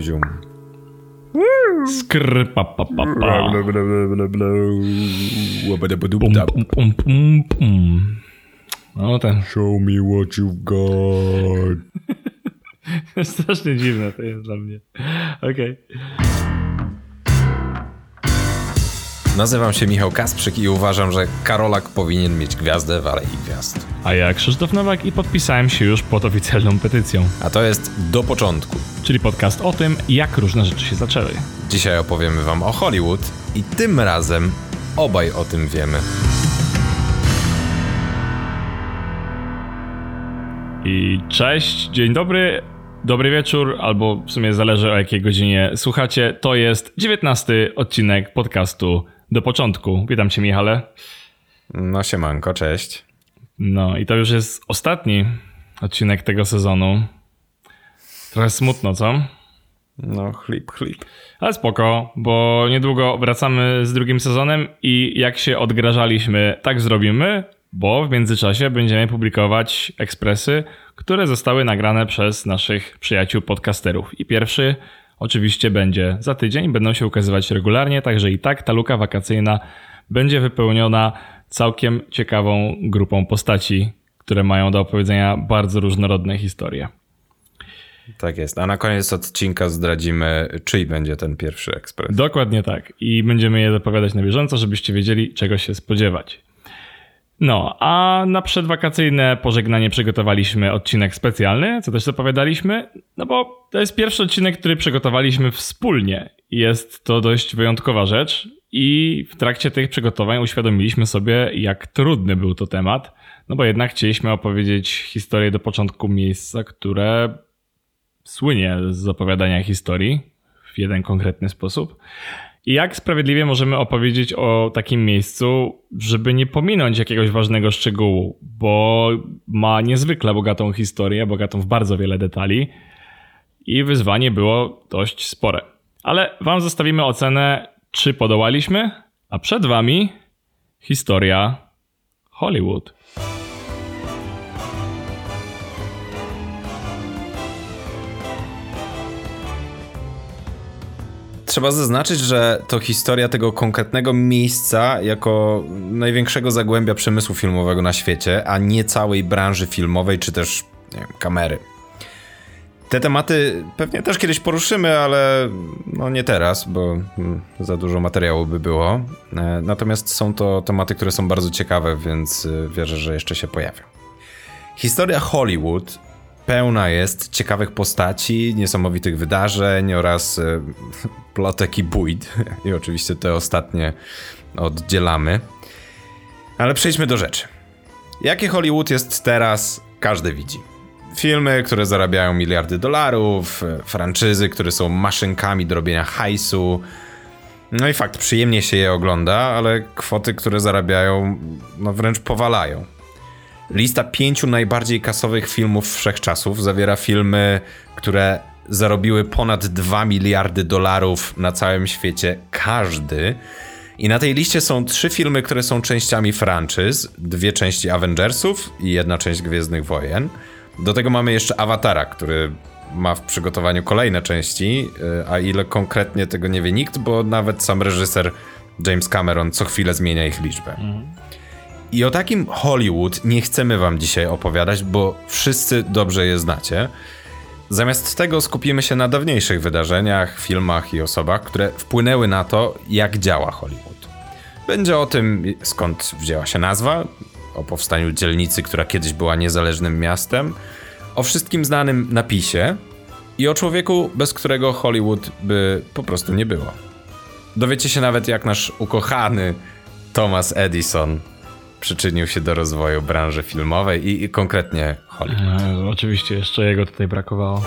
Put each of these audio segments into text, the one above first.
Zium. Skrr, pa, pa, pa, Pum, pum, pum, pum, pum. No ten, Show me what you've got. strasznie dziwne to jest dla mnie. Okej. Nazywam się Michał Kasprzyk i uważam, że Karolak powinien mieć gwiazdę w Alei Gwiazd. A ja Krzysztof Nowak i podpisałem się już pod oficjalną petycją, A to jest Do Początku. czyli podcast o tym, jak różne rzeczy się zaczęły. Dzisiaj opowiemy wam o Hollywood i tym razem obaj o tym wiemy. I cześć, dzień dobry, dobry wieczór, albo w sumie zależy o jakiej godzinie słuchacie. To jest 19 odcinek podcastu do początku. Witam cię, Michale. No siemanko, cześć. No i to już jest ostatni odcinek tego sezonu. Trochę smutno, co? No chlip, chlip. Ale spoko, bo niedługo wracamy z drugim sezonem i jak się odgrażaliśmy, tak zrobimy, bo w międzyczasie będziemy publikować ekspresy, które zostały nagrane przez naszych przyjaciół podcasterów. I pierwszy oczywiście będzie za tydzień, będą się ukazywać regularnie, także i tak ta luka wakacyjna będzie wypełniona całkiem ciekawą grupą postaci, które mają do opowiedzenia bardzo różnorodne historie. Tak jest. A na koniec odcinka zdradzimy, czyj będzie ten pierwszy ekspres. Dokładnie tak. I będziemy je zapowiadać na bieżąco, żebyście wiedzieli, czego się spodziewać. No, a na przedwakacyjne pożegnanie przygotowaliśmy odcinek specjalny, co też zapowiadaliśmy, no bo to jest pierwszy odcinek, który przygotowaliśmy wspólnie. Jest to dość wyjątkowa rzecz i w trakcie tych przygotowań uświadomiliśmy sobie, jak trudny był to temat, no bo jednak chcieliśmy opowiedzieć historię do początku miejsca, które słynie z opowiadania historii w jeden konkretny sposób. Jak sprawiedliwie możemy opowiedzieć o takim miejscu, żeby nie pominąć jakiegoś ważnego szczegółu, bo ma niezwykle bogatą historię, bogatą w bardzo wiele detali i wyzwanie było dość spore. Ale wam zostawimy ocenę, czy podołaliśmy, a przed wami historia Hollywood. Trzeba zaznaczyć, że to historia tego konkretnego miejsca jako największego zagłębia przemysłu filmowego na świecie, a nie całej branży filmowej czy też wiem, kamery. Te tematy pewnie też kiedyś poruszymy, ale no nie teraz, bo mm, za dużo materiału by było. E, Natomiast są to tematy, które są bardzo ciekawe, więc y, wierzę, że jeszcze się pojawią. Historia Hollywood pełna jest ciekawych postaci, niesamowitych wydarzeń oraz e, plotek i bójt. I oczywiście te ostatnie oddzielamy. Ale przejdźmy do rzeczy. Jakie Hollywood jest teraz, każdy widzi. Filmy, które zarabiają miliardy dolarów, e, franczyzy, które są maszynkami do robienia hajsu. No i fakt, przyjemnie się je ogląda, ale kwoty, które zarabiają, no wręcz powalają. Lista pięciu najbardziej kasowych filmów wszechczasów zawiera filmy, które zarobiły ponad 2 miliardy dolarów na całym świecie każdy. I na tej liście są trzy filmy, które są częściami franczyz, dwie części Avengersów i jedna część Gwiezdnych Wojen. Do tego mamy jeszcze Awatara, który ma w przygotowaniu kolejne części, y, a ile konkretnie tego nie wie nikt, bo nawet sam reżyser James Cameron co chwilę zmienia ich liczbę. I o takim Hollywood nie chcemy wam dzisiaj opowiadać, bo wszyscy dobrze je znacie. Zamiast tego skupimy się na dawniejszych wydarzeniach, filmach i osobach, które wpłynęły na to, jak działa Hollywood. Będzie o tym, skąd wzięła się nazwa, o powstaniu dzielnicy, która kiedyś była niezależnym miastem, o wszystkim znanym napisie i o człowieku, bez którego Hollywood by po prostu nie było. Dowiecie się nawet, jak nasz ukochany Thomas Edison przyczynił się do rozwoju branży filmowej i, i konkretnie Hollywood. E, oczywiście jeszcze jego tutaj brakowało.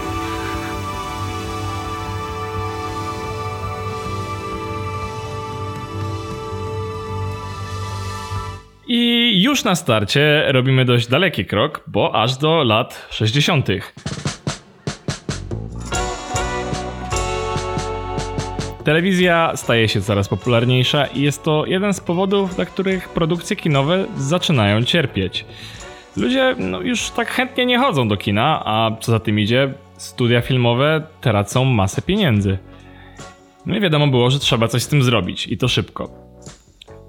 I już na starcie robimy dość daleki krok, bo aż do lat 60. Telewizja staje się coraz popularniejsza i jest to jeden z powodów, dla których produkcje kinowe zaczynają cierpieć. Ludzie no, już tak chętnie nie chodzą do kina, a co za tym idzie, studia filmowe tracą masę pieniędzy. No i wiadomo było, że trzeba coś z tym zrobić i to szybko.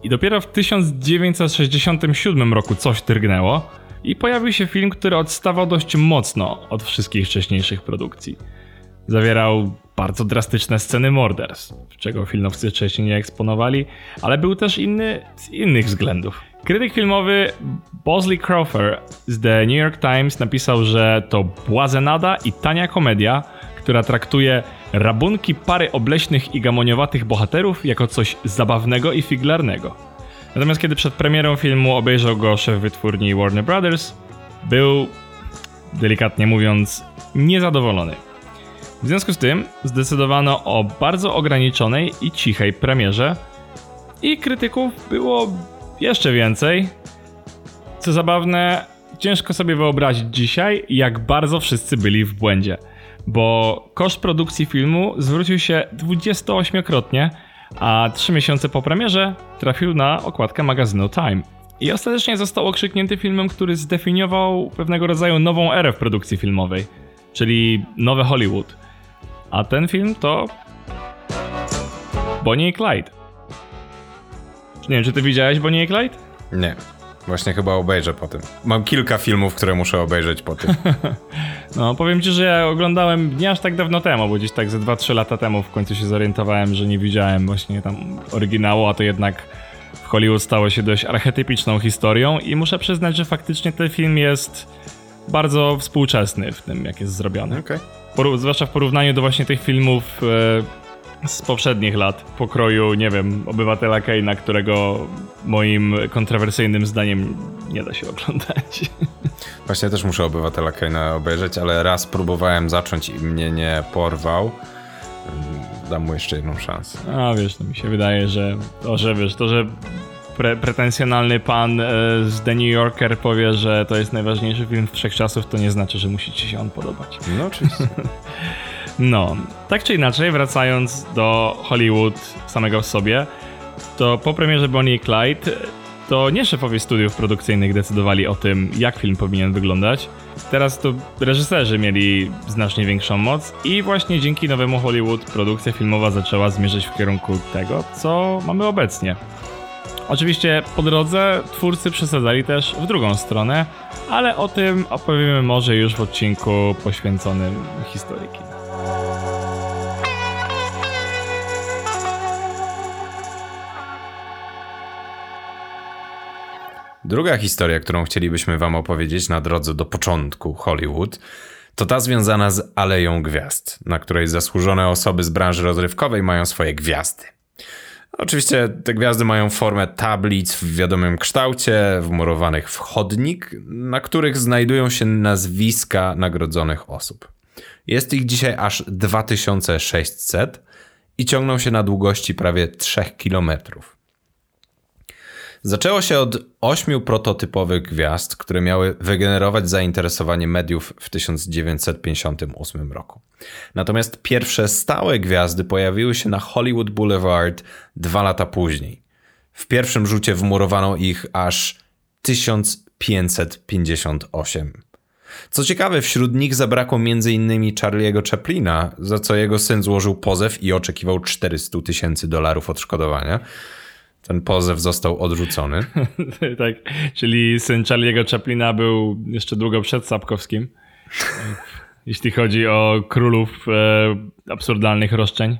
I dopiero w 1967 roku coś drgnęło i pojawił się film, który odstawał dość mocno od wszystkich wcześniejszych produkcji. Zawierał bardzo drastyczne sceny morderstw, czego filmowcy wcześniej nie eksponowali, ale był też inny z innych względów. Krytyk filmowy Bosley Crawford z The New York Times napisał, że to błazenada i tania komedia, która traktuje rabunki pary obleśnych i gamoniowatych bohaterów jako coś zabawnego i figlarnego. Natomiast kiedy przed premierą filmu obejrzał go szef wytwórni Warner Brothers, był, delikatnie mówiąc, niezadowolony. W związku z tym zdecydowano o bardzo ograniczonej i cichej premierze i krytyków było jeszcze więcej. Co zabawne, ciężko sobie wyobrazić dzisiaj, jak bardzo wszyscy byli w błędzie, bo koszt produkcji filmu zwrócił się 28-krotnie, a 3 miesiące po premierze trafił na okładkę magazynu Time. I ostatecznie został okrzyknięty filmem, który zdefiniował pewnego rodzaju nową erę w produkcji filmowej, czyli nowe Hollywood. A ten film to Bonnie i Clyde. Nie wiem, czy ty widziałeś Bonnie i Clyde? Nie. Właśnie chyba obejrzę po tym. Mam kilka filmów, które muszę obejrzeć po tym. no, powiem ci, że ja oglądałem nie aż tak dawno temu, bo gdzieś tak ze 2-3 lata temu w końcu się zorientowałem, że nie widziałem właśnie tam oryginału, a to jednak w Hollywood stało się dość archetypiczną historią i muszę przyznać, że faktycznie ten film jest bardzo współczesny w tym, jak jest zrobiony. Okay. Zwłaszcza w porównaniu do właśnie tych filmów e, z poprzednich lat, pokroju, nie wiem, obywatela Keina, którego moim kontrowersyjnym zdaniem nie da się oglądać. Właśnie też muszę obywatela Keina obejrzeć, ale raz próbowałem zacząć i mnie nie porwał. Dam mu jeszcze jedną szansę. A wiesz, to mi się wydaje, że to, że wiesz, to, że pre pretensjonalny pan e, z The New Yorker powie, że to jest najważniejszy film wszechczasów, to nie znaczy, że musi ci się on podobać. No oczywiście. no, tak czy inaczej, wracając do Hollywood samego w sobie, to po premierze Bonnie i Clyde to nie szefowie studiów produkcyjnych decydowali o tym, jak film powinien wyglądać. Teraz to reżyserzy mieli znacznie większą moc i właśnie dzięki nowemu Hollywood produkcja filmowa zaczęła zmierzać w kierunku tego, co mamy obecnie. Oczywiście po drodze twórcy przesadzali też w drugą stronę, ale o tym opowiemy może już w odcinku poświęconym historyki. Druga historia, którą chcielibyśmy Wam opowiedzieć na drodze do początku Hollywood, to ta związana z Aleją Gwiazd, na której zasłużone osoby z branży rozrywkowej mają swoje gwiazdy. Oczywiście te gwiazdy mają formę tablic w wiadomym kształcie, wmurowanych w chodnik, na których znajdują się nazwiska nagrodzonych osób. Jest ich dzisiaj aż 2600 i ciągną się na długości prawie 3 kilometrów. Zaczęło się od ośmiu prototypowych gwiazd, które miały wygenerować zainteresowanie mediów w 1958 roku. Natomiast pierwsze stałe gwiazdy pojawiły się na Hollywood Boulevard dwa lata później. W pierwszym rzucie wmurowano ich aż 1558. Co ciekawe, wśród nich zabrakło m.in. Charlie'ego Chaplina, za co jego syn złożył pozew i oczekiwał 400 tysięcy dolarów odszkodowania. Ten pozew został odrzucony. tak, czyli syn Charlie'ego Chaplina był jeszcze długo przed Sapkowskim. jeśli chodzi o królów e, absurdalnych roszczeń.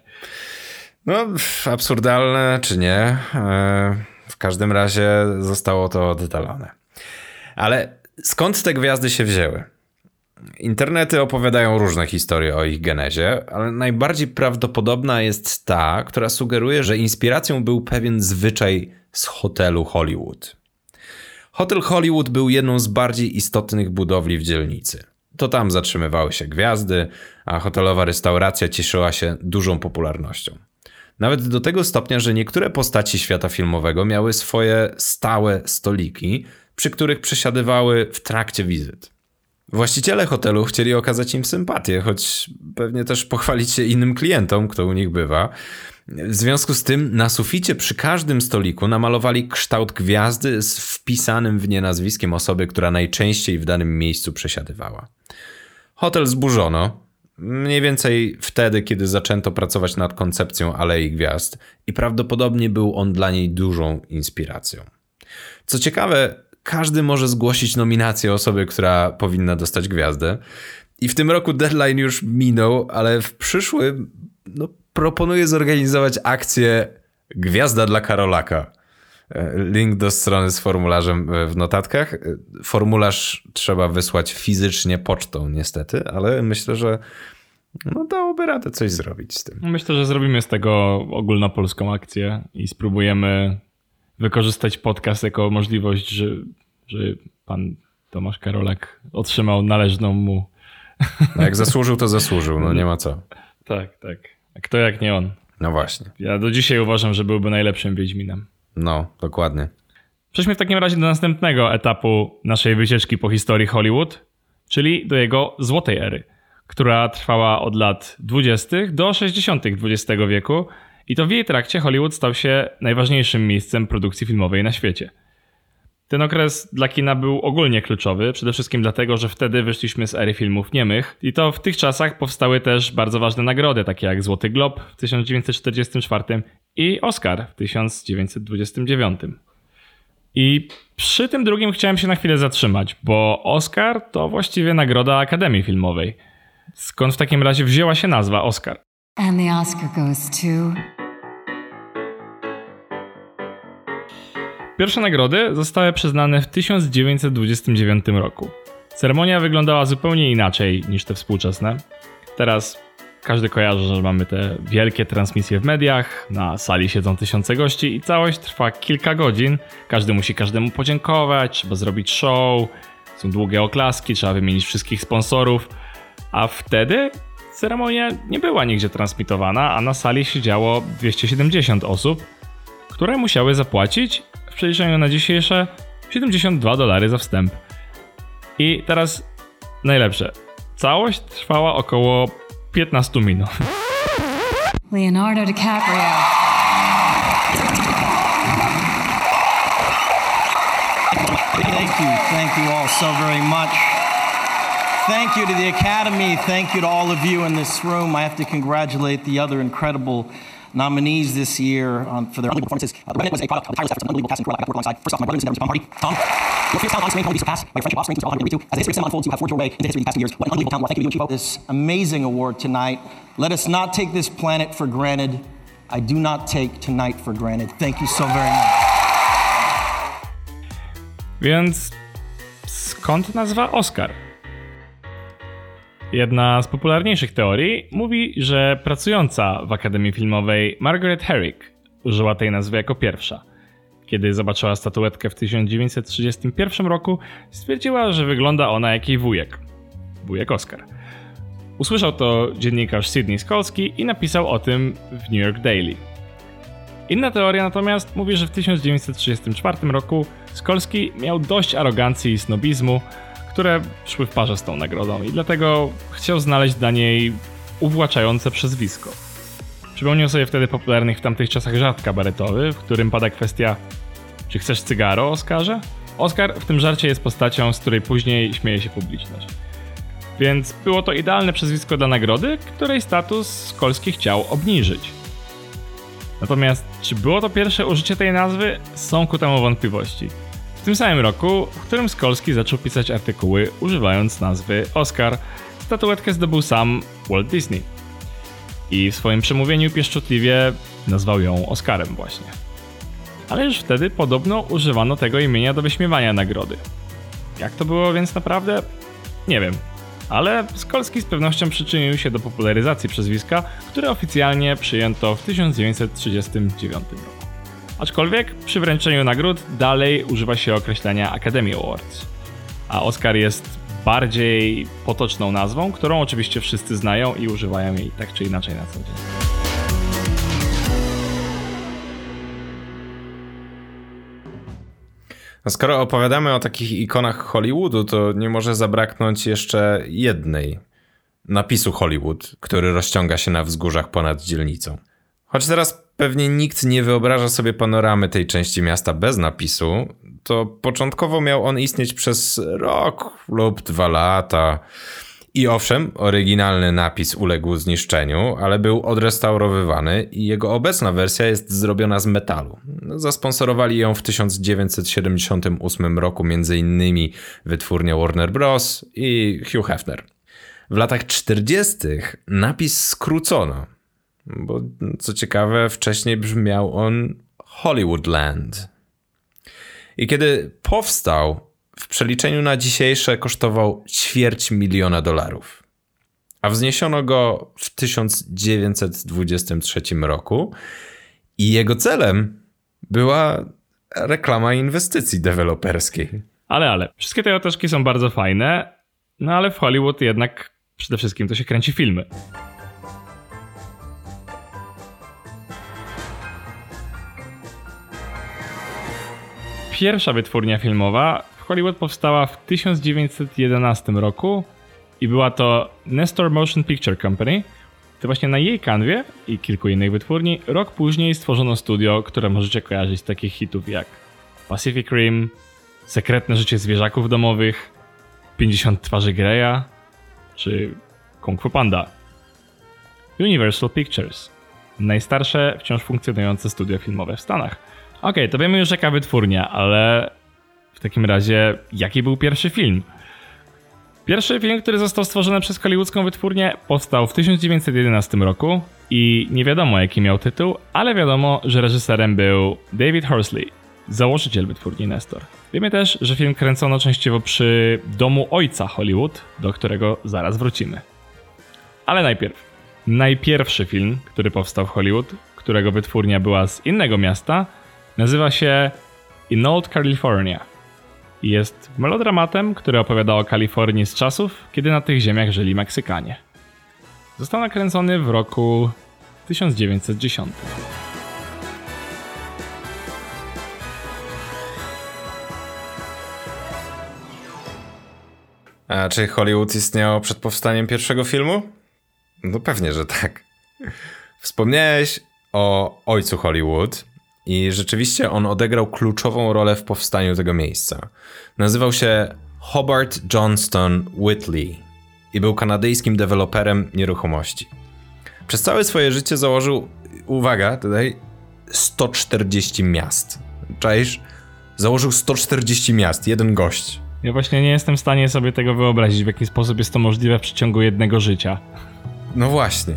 No, absurdalne czy nie. E, w każdym razie zostało to oddalone. Ale skąd te gwiazdy się wzięły? Internety opowiadają różne historie o ich genezie, ale najbardziej prawdopodobna jest ta, która sugeruje, że inspiracją był pewien zwyczaj z hotelu Hollywood. Hotel Hollywood był jedną z bardziej istotnych budowli w dzielnicy. To tam zatrzymywały się gwiazdy, a hotelowa restauracja cieszyła się dużą popularnością. Nawet do tego stopnia, że niektóre postaci świata filmowego miały swoje stałe stoliki, przy których przesiadywały w trakcie wizyt. Właściciele hotelu chcieli okazać im sympatię, choć pewnie też pochwalić się innym klientom, kto u nich bywa. W związku z tym na suficie przy każdym stoliku namalowali kształt gwiazdy z wpisanym w nie nazwiskiem osoby, która najczęściej w danym miejscu przesiadywała. Hotel zburzono, Mniej więcej wtedy, kiedy zaczęto pracować nad koncepcją Alei Gwiazd i prawdopodobnie był on dla niej dużą inspiracją. Co ciekawe, każdy może zgłosić nominację osoby, która powinna dostać gwiazdę. I w tym roku deadline już minął, ale w przyszłym no, proponuję zorganizować akcję Gwiazda dla Karolaka. E, link do strony z formularzem e, w notatkach. E, formularz trzeba wysłać fizycznie pocztą, niestety, ale myślę, że no dałoby radę coś zrobić z tym. Myślę, że zrobimy z tego ogólnopolską akcję i spróbujemy wykorzystać podcast jako możliwość, że, że pan Tomasz Karolak otrzymał należną mu. No jak zasłużył, to zasłużył, no nie ma co. Tak, tak. A kto jak nie on? No właśnie. Ja do dzisiaj uważam, że byłby najlepszym Wiedźminem. No, dokładnie. Przejdźmy w takim razie do następnego etapu naszej wycieczki po historii Hollywood, czyli do jego złotej ery, która trwała od lat 20. do 60. XX wieku i to w jej trakcie Hollywood stał się najważniejszym miejscem produkcji filmowej na świecie. Ten okres dla kina był ogólnie kluczowy, przede wszystkim dlatego, że wtedy wyszliśmy z ery filmów niemych i to w tych czasach powstały też bardzo ważne nagrody, takie jak Złoty Glob w 1944 i Oscar w 1929. I przy tym drugim chciałem się na chwilę zatrzymać, bo Oscar to właściwie nagroda Akademii Filmowej. Skąd w takim razie wzięła się nazwa Oscar? And the Oscar goes to... Pierwsze nagrody zostały przyznane w 1929 roku. Ceremonia wyglądała zupełnie inaczej niż te współczesne. Teraz każdy kojarzy, że mamy te wielkie transmisje w mediach, na sali siedzą tysiące gości i całość trwa kilka godzin. Każdy musi każdemu podziękować, trzeba zrobić show, są długie oklaski, trzeba wymienić wszystkich sponsorów. A wtedy ceremonia nie była nigdzie transmitowana, a na sali siedziało 270 osób, które musiały zapłacić w przeliczeniu na dzisiejsze 72 dolary za wstęp. I teraz najlepsze. Całość trwała około 15 minut. Leonardo DiCaprio. Thank you. Thank you all so very much. Thank you to the Academy. Thank you to all of you in this room. I have to congratulate the other incredible nominees this year um, for their unbelievable performances. Uh, the was a product of the tireless efforts of unbelievable cast and crew I got to work alongside. First off, my brother and Tom Hardy. Tom, your fierce talent on screen can be surpassed by your friendship off screen, all hundred As the history of cinema unfolds, you have forged your way into history these past two years. What an unbelievable talent Thank you to you Chivo. This amazing award tonight. Let us not take this planet for granted. I do not take tonight for granted. Thank you so very much. Więc skąd nazwa Oscar? Jedna z popularniejszych teorii mówi, że pracująca w Akademii Filmowej Margaret Herrick użyła tej nazwy jako pierwsza. Kiedy zobaczyła statuetkę w 1931 roku, stwierdziła, że wygląda ona jak jej wujek. Wujek Oscar. Usłyszał to dziennikarz Sidney Skolski i napisał o tym w New York Daily. Inna teoria natomiast mówi, że w 1934 roku Skolski miał dość arogancji i snobizmu, które szły w parze z tą nagrodą i dlatego chciał znaleźć dla niej uwłaczające przezwisko. Przypomniał sobie wtedy popularnych w tamtych czasach żart kabaretowy, w którym pada kwestia czy chcesz cygaro, Oskarze? Oskar w tym żarcie jest postacią, z której później śmieje się publiczność. Więc było to idealne przezwisko dla nagrody, której status Skolski chciał obniżyć. Natomiast czy było to pierwsze użycie tej nazwy? Są ku temu wątpliwości. W tym samym roku, w którym Skolski zaczął pisać artykuły używając nazwy Oscar, statuetkę zdobył sam Walt Disney. I w swoim przemówieniu pieszczotliwie nazwał ją Oscarem właśnie. Ale już wtedy podobno używano tego imienia do wyśmiewania nagrody. Jak to było więc naprawdę? Nie wiem. Ale Skolski z pewnością przyczynił się do popularyzacji przezwiska, które oficjalnie przyjęto w 1939 roku. Aczkolwiek przy wręczeniu nagród dalej używa się określenia Academy Awards. A Oscar jest bardziej potoczną nazwą, którą oczywiście wszyscy znają i używają jej tak czy inaczej na co dzień. A skoro opowiadamy o takich ikonach Hollywoodu, to nie może zabraknąć jeszcze jednej napisu Hollywood, który rozciąga się na wzgórzach ponad dzielnicą. Choć teraz pewnie nikt nie wyobraża sobie panoramy tej części miasta bez napisu, to początkowo miał on istnieć przez rok lub dwa lata. I owszem, oryginalny napis uległ zniszczeniu, ale był odrestaurowywany i jego obecna wersja jest zrobiona z metalu. Zasponsorowali ją w 1978 roku m.in. wytwórnia Warner Bros. i Hugh Hefner. W latach 40. napis skrócono, bo co ciekawe, wcześniej brzmiał on Hollywoodland. I kiedy powstał, w przeliczeniu na dzisiejsze kosztował ćwierć miliona dolarów. A wzniesiono go w 1923 roku i jego celem była reklama inwestycji deweloperskiej. Ale, ale, wszystkie te otoczki są bardzo fajne, no ale w Hollywood jednak przede wszystkim to się kręci filmy. Pierwsza wytwórnia filmowa w Hollywood powstała w 1911 roku i była to Nestor Motion Picture Company. To właśnie na jej kanwie i kilku innych wytwórni rok później stworzono studio, które możecie kojarzyć z takich hitów jak Pacific Rim, Sekretne życie zwierzaków domowych, 50 twarzy Greya czy Kung Fu Panda. Universal Pictures. Najstarsze wciąż funkcjonujące studio filmowe w Stanach. Okej, okay, to wiemy już jaka wytwórnia, ale w takim razie jaki był pierwszy film? Pierwszy film, który został stworzony przez hollywoodzką wytwórnię, powstał w 1911 roku i nie wiadomo jaki miał tytuł, ale wiadomo, że reżyserem był David Horsley, założyciel wytwórni Nestor. Wiemy też, że film kręcono częściowo przy domu ojca Hollywood, do którego zaraz wrócimy. Ale najpierw. Najpierwszy film, który powstał w Hollywood, którego wytwórnia była z innego miasta, nazywa się In Old California. Jest melodramatem, który opowiada o Kalifornii z czasów, kiedy na tych ziemiach żyli Meksykanie. Został nakręcony w roku 1910. A czy Hollywood istniało przed powstaniem pierwszego filmu? No pewnie, że tak. Wspomniałeś o ojcu Hollywood i rzeczywiście on odegrał kluczową rolę w powstaniu tego miejsca. Nazywał się Hobart Johnston Whitley i był kanadyjskim deweloperem nieruchomości. Przez całe swoje życie założył, uwaga, tutaj 140 miast. Czaisz? Założył 140 miast, jeden gość. Ja właśnie nie jestem w stanie sobie tego wyobrazić, w jaki sposób jest to możliwe w przeciągu jednego życia. No właśnie.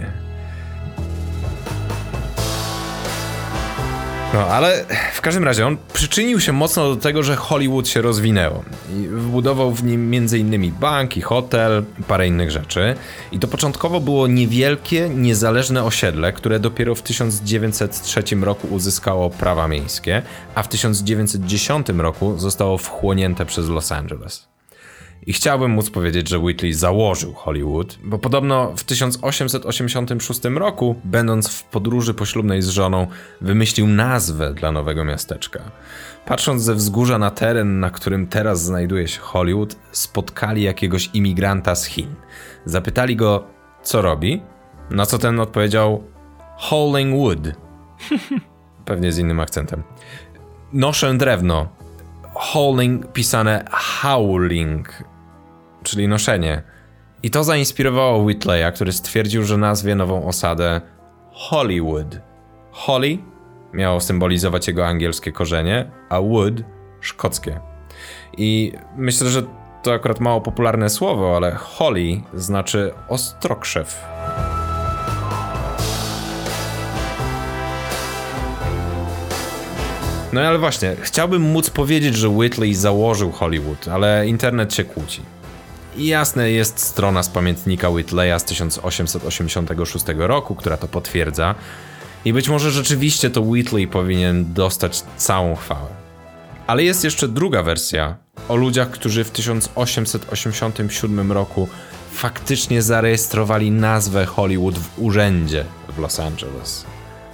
No, ale w każdym razie on przyczynił się mocno do tego, że Hollywood się rozwinęło. I wbudował w nim m.in. bank i hotel, parę innych rzeczy. I to początkowo było niewielkie, niezależne osiedle, które dopiero w 1903 roku uzyskało prawa miejskie, a w 1910 roku zostało wchłonięte przez Los Angeles. I chciałbym móc powiedzieć, że Whitley założył Hollywood, bo podobno w 1886 roku, będąc w podróży poślubnej z żoną, wymyślił nazwę dla nowego miasteczka. Patrząc ze wzgórza na teren, na którym teraz znajduje się Hollywood, spotkali jakiegoś imigranta z Chin. Zapytali go, co robi, na co ten odpowiedział Hauling Wood. Pewnie z innym akcentem. Noszę drewno. Hauling pisane howling, czyli noszenie. I to zainspirowało Whitleya, który stwierdził, że nazwie nową osadę Hollywood. Holly miało symbolizować jego angielskie korzenie, a wood szkockie. I myślę, że to akurat mało popularne słowo, ale Holly znaczy ostrokrzew. No ale właśnie, chciałbym móc powiedzieć, że Whitley założył Hollywood, ale internet się kłóci. I jasne jest strona z pamiętnika Whitleya z 1886 roku, która to potwierdza. I być może rzeczywiście to Whitley powinien dostać całą chwałę. Ale jest jeszcze druga wersja o ludziach, którzy w 1887 roku faktycznie zarejestrowali nazwę Hollywood w urzędzie w Los Angeles.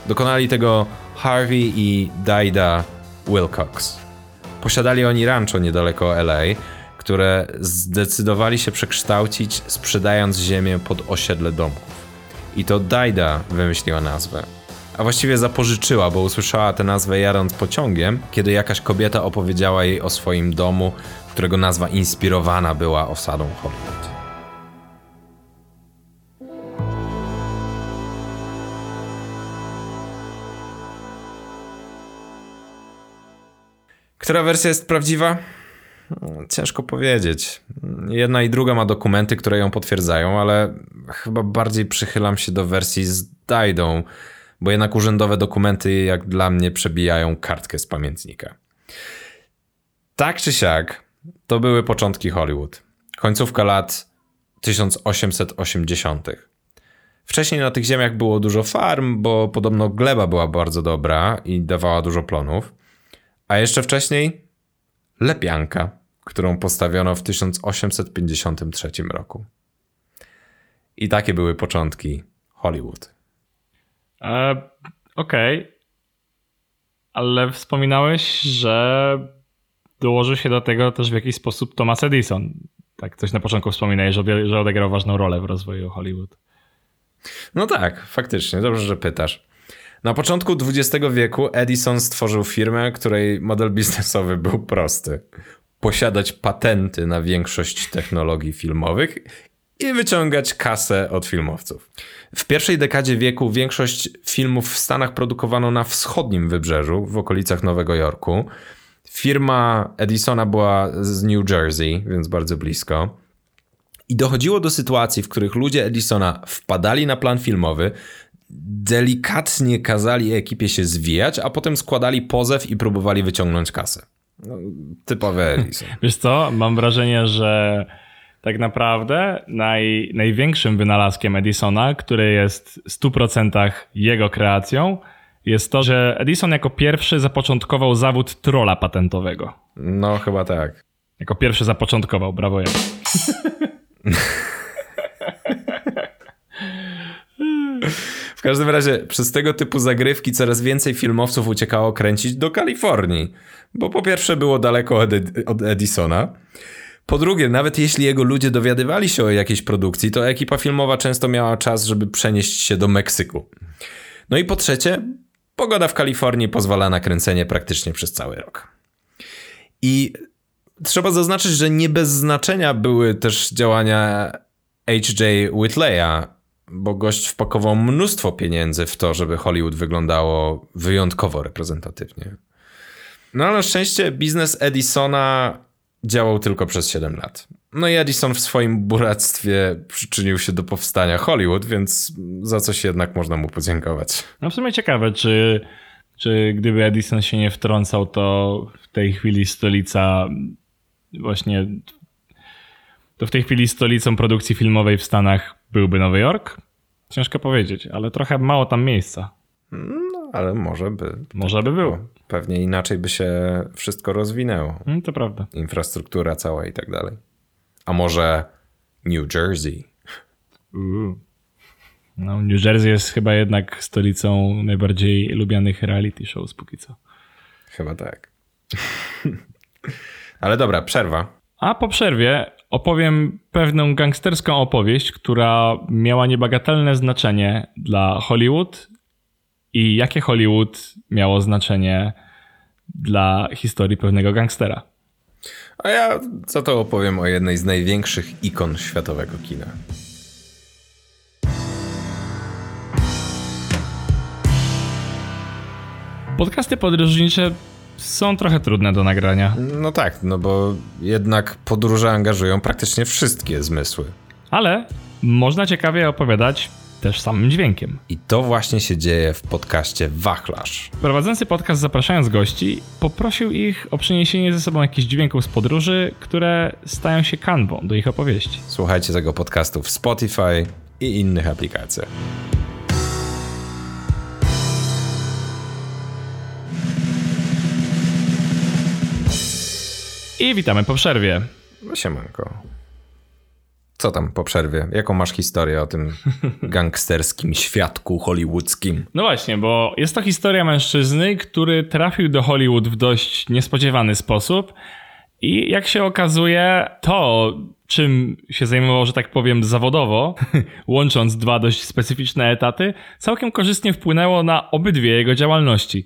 Dokonali tego Harvey i Daida Wilcox. Posiadali oni rancho niedaleko LA, które zdecydowali się przekształcić, sprzedając ziemię pod osiedle domków. I to Daida wymyśliła nazwę. A właściwie zapożyczyła, bo usłyszała tę nazwę jadąc pociągiem, kiedy jakaś kobieta opowiedziała jej o swoim domu, którego nazwa inspirowana była osadą Hollywood. Która wersja jest prawdziwa? Ciężko powiedzieć. Jedna i druga ma dokumenty, które ją potwierdzają, ale chyba bardziej przychylam się do wersji z Daidą, bo jednak urzędowe dokumenty, jak dla mnie, przebijają kartkę z pamiętnika. Tak czy siak, to były początki Hollywood. Końcówka lat 1880. Wcześniej na tych ziemiach było dużo farm, bo podobno gleba była bardzo dobra i dawała dużo plonów. A jeszcze wcześniej lepianka, którą postawiono w 1853 roku. I takie były początki Hollywood. E, Okej. Okay. Ale wspominałeś, że dołożył się do tego też w jakiś sposób Thomas Edison. Tak, coś na początku wspominałeś, że, że odegrał ważną rolę w rozwoju Hollywood. No tak, faktycznie, dobrze, że pytasz. Na początku XX wieku Edison stworzył firmę, której model biznesowy był prosty. Posiadać patenty na większość technologii filmowych i wyciągać kasę od filmowców. W pierwszej dekadzie wieku większość filmów w Stanach produkowano na wschodnim wybrzeżu, w okolicach Nowego Jorku. Firma Edisona była z New Jersey, więc bardzo blisko. I dochodziło do sytuacji, w których ludzie Edisona wpadali na plan filmowy, delikatnie kazali ekipie się zwijać, a potem składali pozew i próbowali wyciągnąć kasę. No, typowe Edison. Wiesz co, mam wrażenie, że tak naprawdę naj, największym wynalazkiem Edisona, który jest w 100% jego kreacją, jest to, że Edison jako pierwszy zapoczątkował zawód trola patentowego. No, chyba tak. Jako pierwszy zapoczątkował, brawo ja. W każdym razie przez tego typu zagrywki coraz więcej filmowców uciekało kręcić do Kalifornii, bo po pierwsze było daleko od, Ed od Edisona, po drugie, nawet jeśli jego ludzie dowiadywali się o jakiejś produkcji, to ekipa filmowa często miała czas, żeby przenieść się do Meksyku. No i po trzecie, pogoda w Kalifornii pozwala na kręcenie praktycznie przez cały rok. I trzeba zaznaczyć, że nie bez znaczenia były też działania H.J. Whitleya, bo gość wpakował mnóstwo pieniędzy w to, żeby Hollywood wyglądało wyjątkowo reprezentatywnie. No ale na szczęście biznes Edisona działał tylko przez 7 lat. No i Edison w swoim buractwie przyczynił się do powstania Hollywood, więc za coś jednak można mu podziękować. No w sumie ciekawe, czy, czy gdyby Edison się nie wtrącał, to w tej chwili stolica właśnie to w tej chwili stolicą produkcji filmowej w Stanach byłby Nowy Jork? Ciężko powiedzieć, ale trochę mało tam miejsca. No, ale może by. Może by było. Pewnie inaczej by się wszystko rozwinęło. Mm, to prawda. Infrastruktura cała i tak dalej. A może New Jersey? Uuu. No, New Jersey jest chyba jednak stolicą najbardziej lubianych reality shows póki co. Chyba tak. Ale dobra, przerwa. A po przerwie opowiem pewną gangsterską opowieść, która miała niebagatelne znaczenie dla Hollywood i jakie Hollywood miało znaczenie dla historii pewnego gangstera. A ja za to opowiem o jednej z największych ikon światowego kina. Podcasty podróżnicze są trochę trudne do nagrania. No tak, no bo jednak podróże angażują praktycznie wszystkie zmysły. Ale można ciekawie opowiadać też samym dźwiękiem. I to właśnie się dzieje w podcaście Wachlarz. Prowadzący podcast zapraszając gości poprosił ich o przyniesienie ze sobą jakichś dźwięków z podróży, które stają się kanwą do ich opowieści. Słuchajcie tego podcastu w Spotify i innych aplikacjach. I witamy po przerwie. Siemanko. Co tam po przerwie? Jaką masz historię o tym gangsterskim świadku hollywoodzkim? No właśnie, bo jest to historia mężczyzny, który trafił do Hollywood w dość niespodziewany sposób. I jak się okazuje, to czym się zajmował, że tak powiem, zawodowo, łącząc dwa dość specyficzne etaty, całkiem korzystnie wpłynęło na obydwie jego działalności.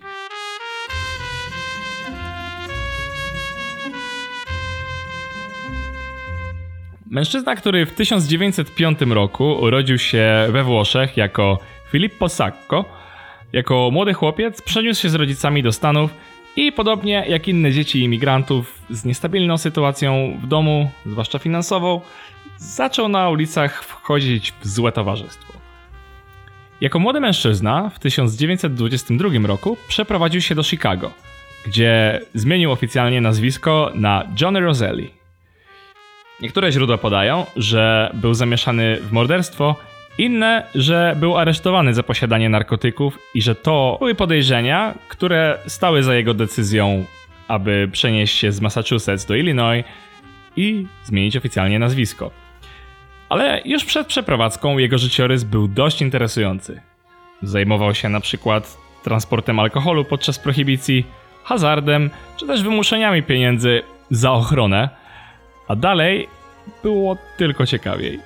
Mężczyzna, który w 1905 roku urodził się we Włoszech jako Filippo Sacco, jako młody chłopiec przeniósł się z rodzicami do Stanów I podobnie jak inne dzieci imigrantów z niestabilną sytuacją w domu, zwłaszcza finansową, zaczął na ulicach wchodzić w złe towarzystwo. Jako młody mężczyzna w 1922 roku przeprowadził się do Chicago, gdzie zmienił oficjalnie nazwisko na Johnny Roselli. Niektóre źródła podają, że był zamieszany w morderstwo, inne, że był aresztowany za posiadanie narkotyków i że to były podejrzenia, które stały za jego decyzją, aby przenieść się z Massachusetts do Illinois i zmienić oficjalnie nazwisko. Ale już przed przeprowadzką jego życiorys był dość interesujący. Zajmował się na przykład transportem alkoholu podczas prohibicji, hazardem, czy też wymuszeniami pieniędzy za ochronę, a dalej było tylko ciekawiej.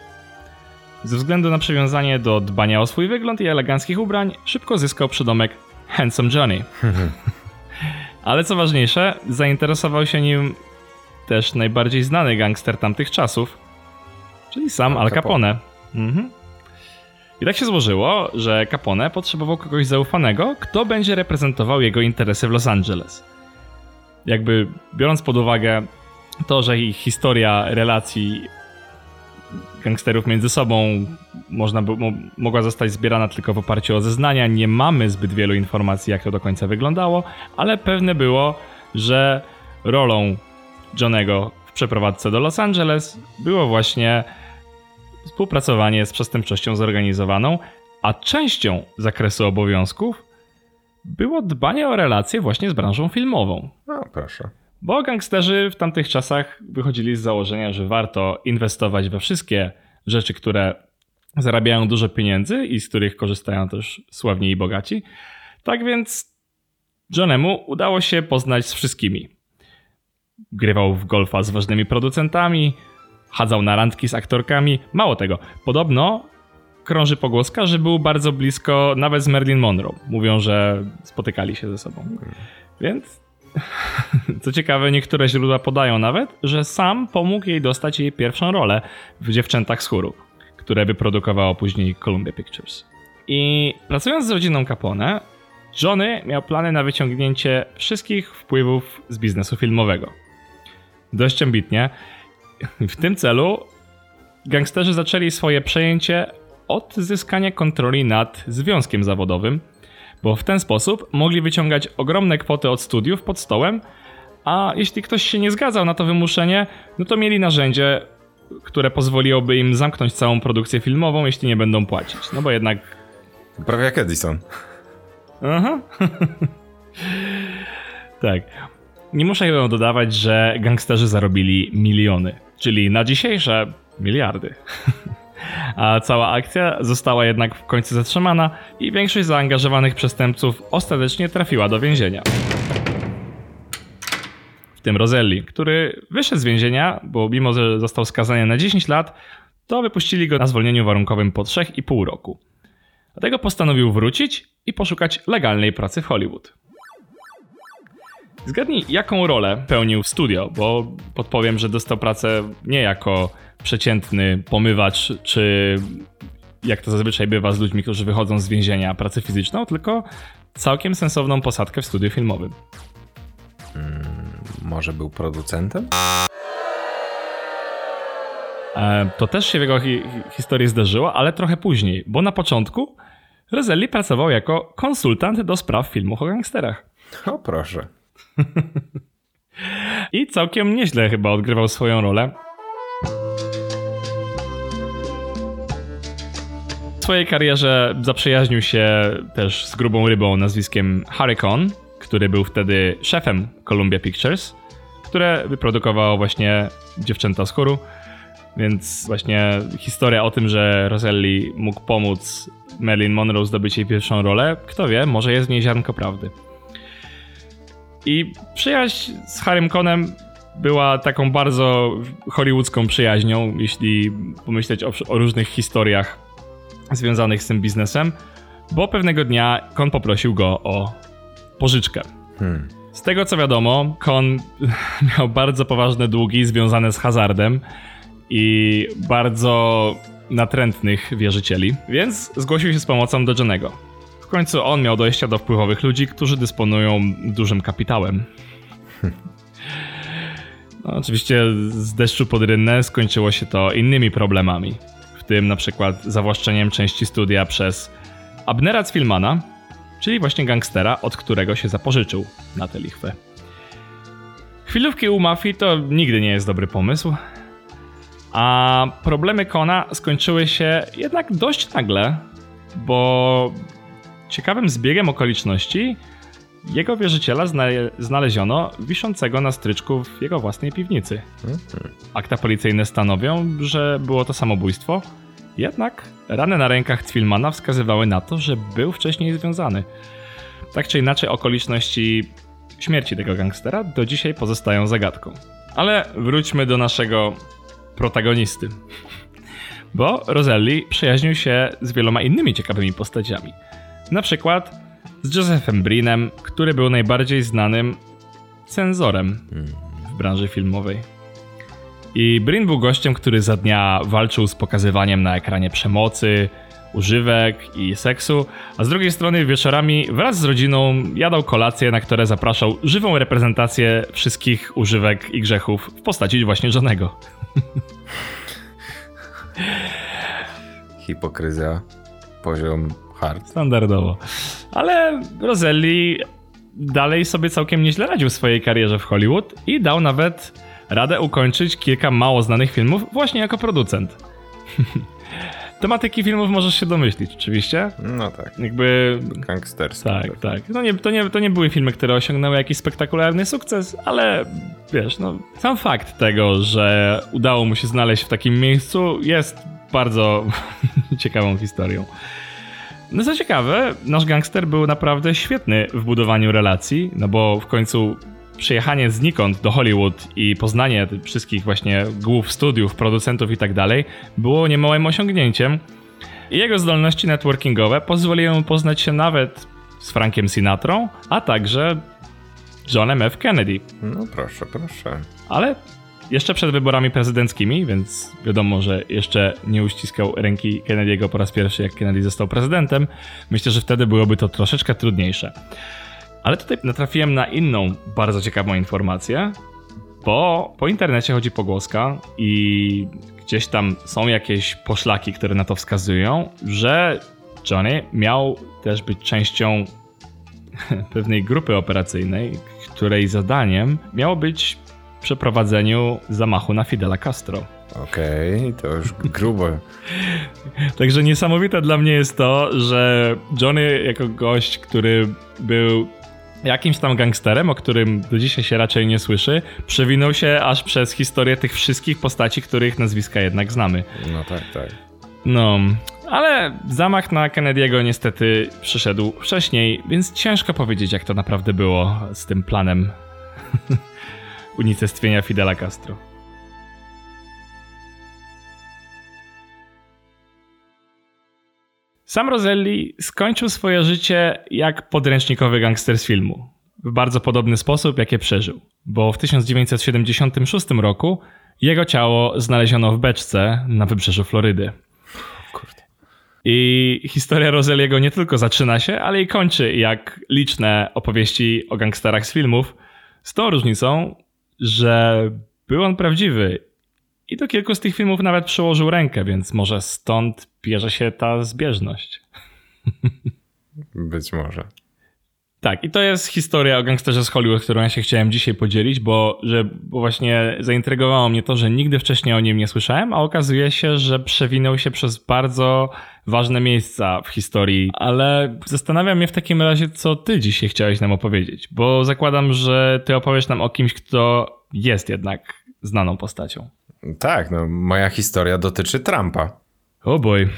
Ze względu na przywiązanie do dbania o swój wygląd i eleganckich ubrań, szybko zyskał przydomek Handsome Johnny. Ale co ważniejsze, zainteresował się nim też najbardziej znany gangster tamtych czasów, czyli sam Al Capone. Mhm. I tak się złożyło, że Capone potrzebował kogoś zaufanego, kto będzie reprezentował jego interesy w Los Angeles. Jakby biorąc pod uwagę to, że ich historia relacji gangsterów między sobą można by, mo, mogła zostać zbierana tylko w oparciu o zeznania. Nie mamy zbyt wielu informacji, jak to do końca wyglądało, ale pewne było, że rolą Johnego w przeprowadzce do Los Angeles było właśnie współpracowanie z przestępczością zorganizowaną, a częścią zakresu obowiązków było dbanie o relacje właśnie z branżą filmową. No, proszę. Bo gangsterzy w tamtych czasach wychodzili z założenia, że warto inwestować we wszystkie rzeczy, które zarabiają dużo pieniędzy i z których korzystają też sławni i bogaci. Tak więc Johnemu udało się poznać z wszystkimi. Grywał w golfa z ważnymi producentami, chadzał na randki z aktorkami. Mało tego, podobno krąży pogłoska, że był bardzo blisko nawet z Marilyn Monroe. Mówią, że spotykali się ze sobą. Więc co ciekawe, niektóre źródła podają nawet, że sam pomógł jej dostać jej pierwszą rolę w Dziewczętach z chóru, które wyprodukowało później Columbia Pictures. I pracując z rodziną Capone, Johnny miał plany na wyciągnięcie wszystkich wpływów z biznesu filmowego. Dość ambitnie. W tym celu gangsterzy zaczęli swoje przejęcie od zyskania kontroli nad związkiem zawodowym, bo w ten sposób mogli wyciągać ogromne kwoty od studiów pod stołem, a jeśli ktoś się nie zgadzał na to wymuszenie, no to mieli narzędzie, które pozwoliłoby im zamknąć całą produkcję filmową, jeśli nie będą płacić. No bo jednak. Prawie jak Edison. Aha. tak. Nie muszę dodawać, że gangsterzy zarobili miliony, czyli na dzisiejsze miliardy. A cała akcja została jednak w końcu zatrzymana i większość zaangażowanych przestępców ostatecznie trafiła do więzienia. W tym Roselli, który wyszedł z więzienia, bo mimo że został skazany na 10 lat, to wypuścili go na zwolnieniu warunkowym po 3,5 roku. Dlatego postanowił wrócić i poszukać legalnej pracy w Hollywood. Zgadnij, jaką rolę pełnił w studio, bo podpowiem, że dostał pracę nie jako przeciętny pomywacz, czy jak to zazwyczaj bywa z ludźmi, którzy wychodzą z więzienia, pracę fizyczną, tylko całkiem sensowną posadkę w studiu filmowym. Hmm, może był producentem? E, to też się w jego hi historii zdarzyło, ale trochę później, bo na początku Roselli pracował jako konsultant do spraw filmów o gangsterach. O proszę. I całkiem nieźle chyba odgrywał swoją rolę. W swojej karierze zaprzyjaźnił się też z grubą rybą nazwiskiem Harry Cohn, który był wtedy szefem Columbia Pictures, które wyprodukowało właśnie Dziewczęta z chóru. Więc właśnie historia o tym, że Roselli mógł pomóc Marilyn Monroe zdobyć jej pierwszą rolę, kto wie, może jest w niej ziarnko prawdy. I przyjaźń z Harrym Conem była taką bardzo hollywoodzką przyjaźnią, jeśli pomyśleć o, o, różnych historiach związanych z tym biznesem, bo pewnego dnia Kon poprosił go o pożyczkę. Hmm. Z tego co wiadomo, Kon miał bardzo poważne długi związane z hazardem i bardzo natrętnych wierzycieli, więc zgłosił się z pomocą do Johnego. W końcu on miał dojścia do wpływowych ludzi, którzy dysponują dużym kapitałem. No, oczywiście z deszczu pod rynnę skończyło się to innymi problemami, w tym na przykład zawłaszczeniem części studia przez Abnera Cwilmana, czyli właśnie gangstera, od którego się zapożyczył na tę lichwę. Chwilówki u mafii to nigdy nie jest dobry pomysł, a problemy Kona skończyły się jednak dość nagle, bo ciekawym zbiegiem okoliczności jego wierzyciela znaleziono wiszącego na stryczku w jego własnej piwnicy. Akta policyjne stanowią, że było to samobójstwo, jednak rany na rękach Twilmana wskazywały na to, że był wcześniej związany. Tak czy inaczej, okoliczności śmierci tego gangstera do dzisiaj pozostają zagadką. Ale wróćmy do naszego protagonisty. Bo Roselli przyjaźnił się z wieloma innymi ciekawymi postaciami. Na przykład z Josephem Brinem, który był najbardziej znanym cenzorem w branży filmowej. I Brin był gościem, który za dnia walczył z pokazywaniem na ekranie przemocy, używek i seksu, a z drugiej strony wieczorami wraz z rodziną jadał kolacje, na które zapraszał żywą reprezentację wszystkich używek i grzechów w postaci właśnie żonego. Hipokryzja, poziom hard. Standardowo. Ale Roselli dalej sobie całkiem nieźle radził w swojej karierze w Hollywood i dał nawet radę ukończyć kilka mało znanych filmów właśnie jako producent. Tematyki filmów możesz się domyślić, oczywiście. No tak. Jakby. Gangsterskie. Tak, tak. No nie, to, nie, to nie były filmy, które osiągnęły jakiś spektakularny sukces, ale wiesz, no, sam fakt tego, że udało mu się znaleźć w takim miejscu jest bardzo ciekawą historią. No co ciekawe, nasz gangster był naprawdę świetny w budowaniu relacji, no bo w końcu przyjechanie znikąd do Hollywood i poznanie wszystkich właśnie głów studiów, producentów i tak dalej było niemałym osiągnięciem. I jego zdolności networkingowe pozwoliły mu poznać się nawet z Frankiem Sinatrą, a także Johnem F. Kennedy. No proszę, proszę. Ale jeszcze przed wyborami prezydenckimi, więc wiadomo, że jeszcze nie uściskał ręki Kennedy'ego po raz pierwszy, jak Kennedy został prezydentem. Myślę, że wtedy byłoby to troszeczkę trudniejsze. Ale tutaj natrafiłem na inną bardzo ciekawą informację, bo po internecie chodzi pogłoska i gdzieś tam są jakieś poszlaki, które na to wskazują, że Johnny miał też być częścią pewnej grupy operacyjnej, której zadaniem miało być przeprowadzeniu zamachu na Fidela Castro. Okej, okay, to już grubo. Także niesamowite dla mnie jest to, że Johnny jako gość, który był jakimś tam gangsterem, o którym do dzisiaj się raczej nie słyszy, przewinął się aż przez historię tych wszystkich postaci, których nazwiska jednak znamy. No tak, tak. No, ale zamach na Kennedy'ego niestety przyszedł wcześniej, więc ciężko powiedzieć, jak to naprawdę było z tym planem unicestwienia Fidela Castro. Sam Roselli skończył swoje życie jak podręcznikowy gangster z filmu. W bardzo podobny sposób, jakie przeżył. Bo w 1976 roku jego ciało znaleziono w beczce na wybrzeżu Florydy. Kurde. I historia Roselliego nie tylko zaczyna się, ale i kończy jak liczne opowieści o gangsterach z filmów, z tą różnicą, że był on prawdziwy i do kilku z tych filmów nawet przyłożył rękę, więc może stąd bierze się ta zbieżność. Być może. Tak, i to jest historia o gangsterze z Hollywood, którą ja się chciałem dzisiaj podzielić, bo, że, bo właśnie zaintrygowało mnie to, że nigdy wcześniej o nim nie słyszałem, a okazuje się, że przewinął się przez bardzo ważne miejsca w historii. Ale zastanawiam mnie w takim razie, co ty dzisiaj chciałeś nam opowiedzieć, bo zakładam, że ty opowiesz nam o kimś, kto jest jednak znaną postacią. Tak, no moja historia dotyczy Trumpa. O oh boy.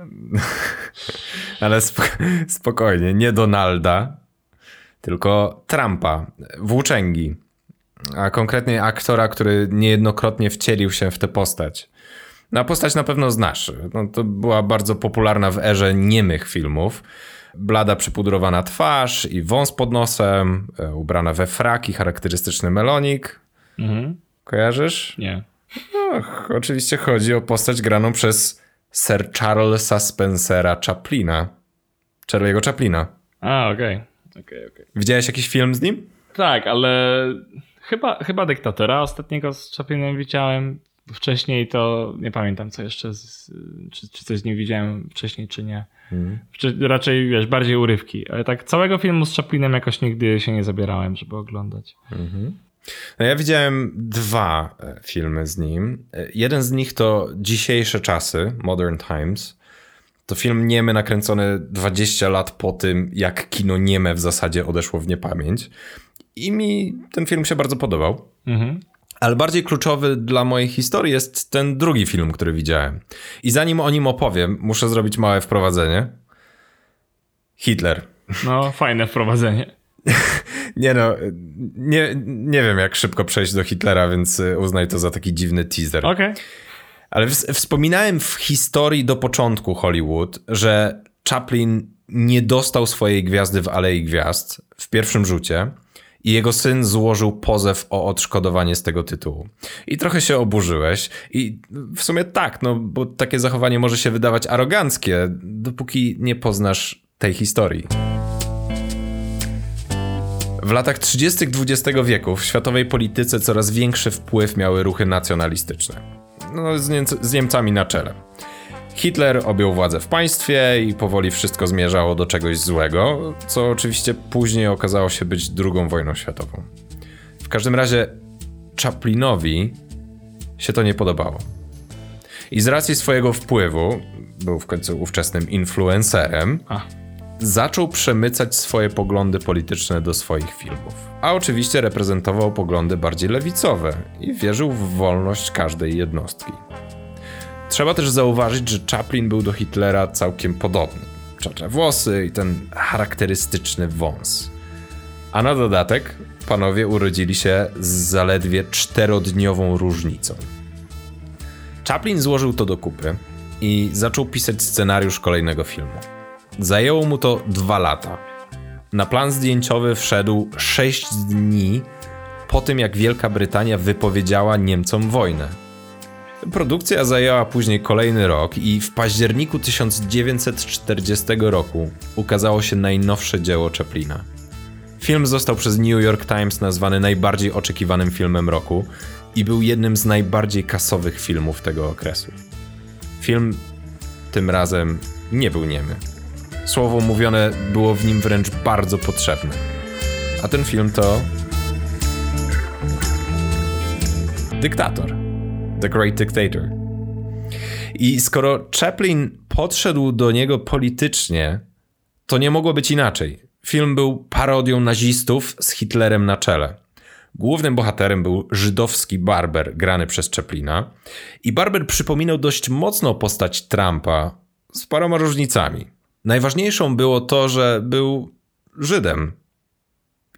Ale spokojnie, nie Donalda, tylko Trumpa, włóczęgi. A konkretnie aktora, który niejednokrotnie wcielił się w tę postać. No, postać na pewno znasz. No, to była bardzo popularna w erze niemych filmów. Blada przypudrowana twarz i wąs pod nosem, e, ubrana we fraki, charakterystyczny melonik. Mhm. Kojarzysz? Nie. Oczywiście chodzi o postać graną przez Sir Charlesa Spencera Chaplina. Charlie'ego Chaplina. A, okej. Okay. okay, okay. Widziałeś jakiś film z nim? Tak, ale chyba, chyba Dyktatora ostatniego z Chaplinem widziałem. Wcześniej to nie pamiętam, co jeszcze, z, czy, czy coś z nim widziałem wcześniej, czy nie. Hmm. Czy, raczej, wiesz, bardziej urywki. Ale tak całego filmu z Chaplinem jakoś nigdy się nie zabierałem, żeby oglądać. Mhm. No ja widziałem dwa e, filmy z nim. E, jeden z nich to Dzisiejsze czasy, Modern Times. To film niemy nakręcony 20 lat po tym, jak kino nieme w zasadzie odeszło w niepamięć. I mi ten film się bardzo podobał. Mhm. Ale bardziej kluczowy dla mojej historii jest ten drugi film, który widziałem. I zanim o nim opowiem, muszę zrobić małe wprowadzenie. Hitler. No, fajne wprowadzenie. nie no, nie, nie wiem jak szybko przejść do Hitlera, więc uznaj to za taki dziwny teaser. Okej. Okay. Ale wspominałem w historii do początku Hollywood, że Chaplin nie dostał swojej gwiazdy w Alei Gwiazd w pierwszym rzucie i jego syn złożył pozew o odszkodowanie z tego tytułu. I trochę się oburzyłeś. I w sumie tak, no bo takie zachowanie może się wydawać aroganckie, dopóki nie poznasz tej historii. W latach 30. XX wieku w światowej polityce coraz większy wpływ miały ruchy nacjonalistyczne. No, z, z Niemcami na czele. Hitler objął władzę w państwie i powoli wszystko zmierzało do czegoś złego, co oczywiście później okazało się być II wojną światową. W każdym razie Chaplinowi się to nie podobało. I z racji swojego wpływu, był w końcu ówczesnym influencerem, A. zaczął przemycać swoje poglądy polityczne do swoich filmów. A oczywiście reprezentował poglądy bardziej lewicowe i wierzył w wolność każdej jednostki. Trzeba też zauważyć, że Chaplin był do Hitlera całkiem podobny. Czacze włosy i ten charakterystyczny wąs. A na dodatek panowie urodzili się z zaledwie czterodniową różnicą. Chaplin złożył to do kupy i zaczął pisać scenariusz kolejnego filmu. Zajęło mu to dwa lata. Na plan zdjęciowy wszedł sześć dni po tym, jak Wielka Brytania wypowiedziała Niemcom wojnę. Produkcja zajęła później kolejny rok i w październiku 1940 roku ukazało się najnowsze dzieło Chaplina. Film został przez New York Times nazwany najbardziej oczekiwanym filmem roku i był jednym z najbardziej kasowych filmów tego okresu. Film tym razem nie był niemy. Słowo mówione było w nim wręcz bardzo potrzebne. A ten film to. Dyktator. The Great Dictator. I skoro Chaplin podszedł do niego politycznie, to nie mogło być inaczej. Film był parodią nazistów z Hitlerem na czele. Głównym bohaterem był żydowski barber grany przez Chaplina i barber przypominał dość mocno postać Trumpa z paroma różnicami. Najważniejszą było to, że był Żydem.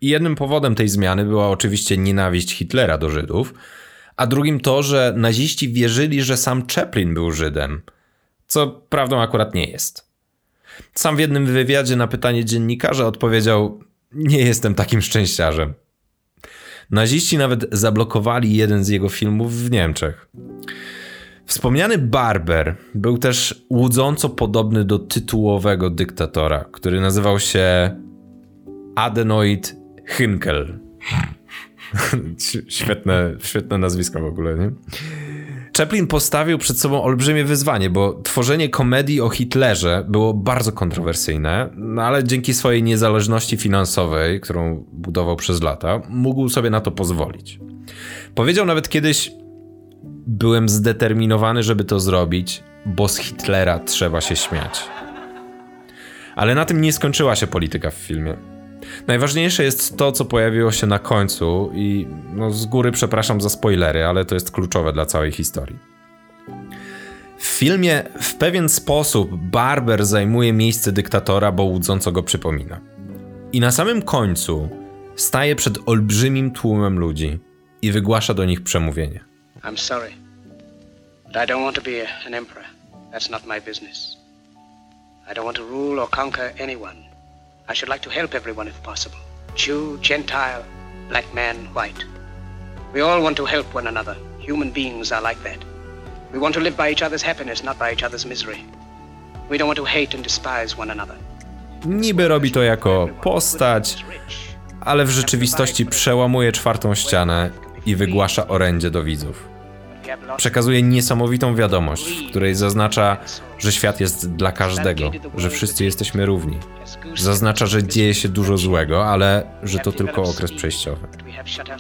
I jednym powodem tej zmiany była oczywiście nienawiść Hitlera do Żydów, a drugim to, że naziści wierzyli, że sam Chaplin był Żydem, co prawdą akurat nie jest. Sam w jednym wywiadzie na pytanie dziennikarza odpowiedział: Nie jestem takim szczęściarzem. Naziści nawet zablokowali jeden z jego filmów w Niemczech. Wspomniany Barber był też łudząco podobny do tytułowego dyktatora, który nazywał się Adenoid Hynkel. świetne, świetne nazwisko w ogóle, nie? Chaplin postawił przed sobą olbrzymie wyzwanie, bo tworzenie komedii o Hitlerze było bardzo kontrowersyjne, no ale dzięki swojej niezależności finansowej, którą budował przez lata, mógł sobie na to pozwolić. Powiedział nawet kiedyś: Byłem zdeterminowany, żeby to zrobić, bo z Hitlera trzeba się śmiać. Ale na tym nie skończyła się polityka w filmie. Najważniejsze jest to, co pojawiło się na końcu i no, z góry przepraszam za spoilery, ale to jest kluczowe dla całej historii. W filmie w pewien sposób Barber zajmuje miejsce dyktatora, bo łudząco go przypomina. I na samym końcu staje przed olbrzymim tłumem ludzi i wygłasza do nich przemówienie. I'm sorry, but I don't want to be an emperor. That's not my business. I don't want to rule or conquer anyone. I should like to help everyone if possible Jew, Gentile, black man, white. We all want to help one another. Human beings are like that. We want to live by each other's happiness, not by each other's misery. We don't want to hate and despise one another. niby robi to jako postać, ale w rzeczywistości przełamuje czwartą ścianę i wygłasza orędzie do widzów. Przekazuje niesamowitą wiadomość, w której zaznacza, że świat jest dla każdego, że wszyscy jesteśmy równi. Zaznacza, że dzieje się dużo złego, ale że to tylko okres przejściowy.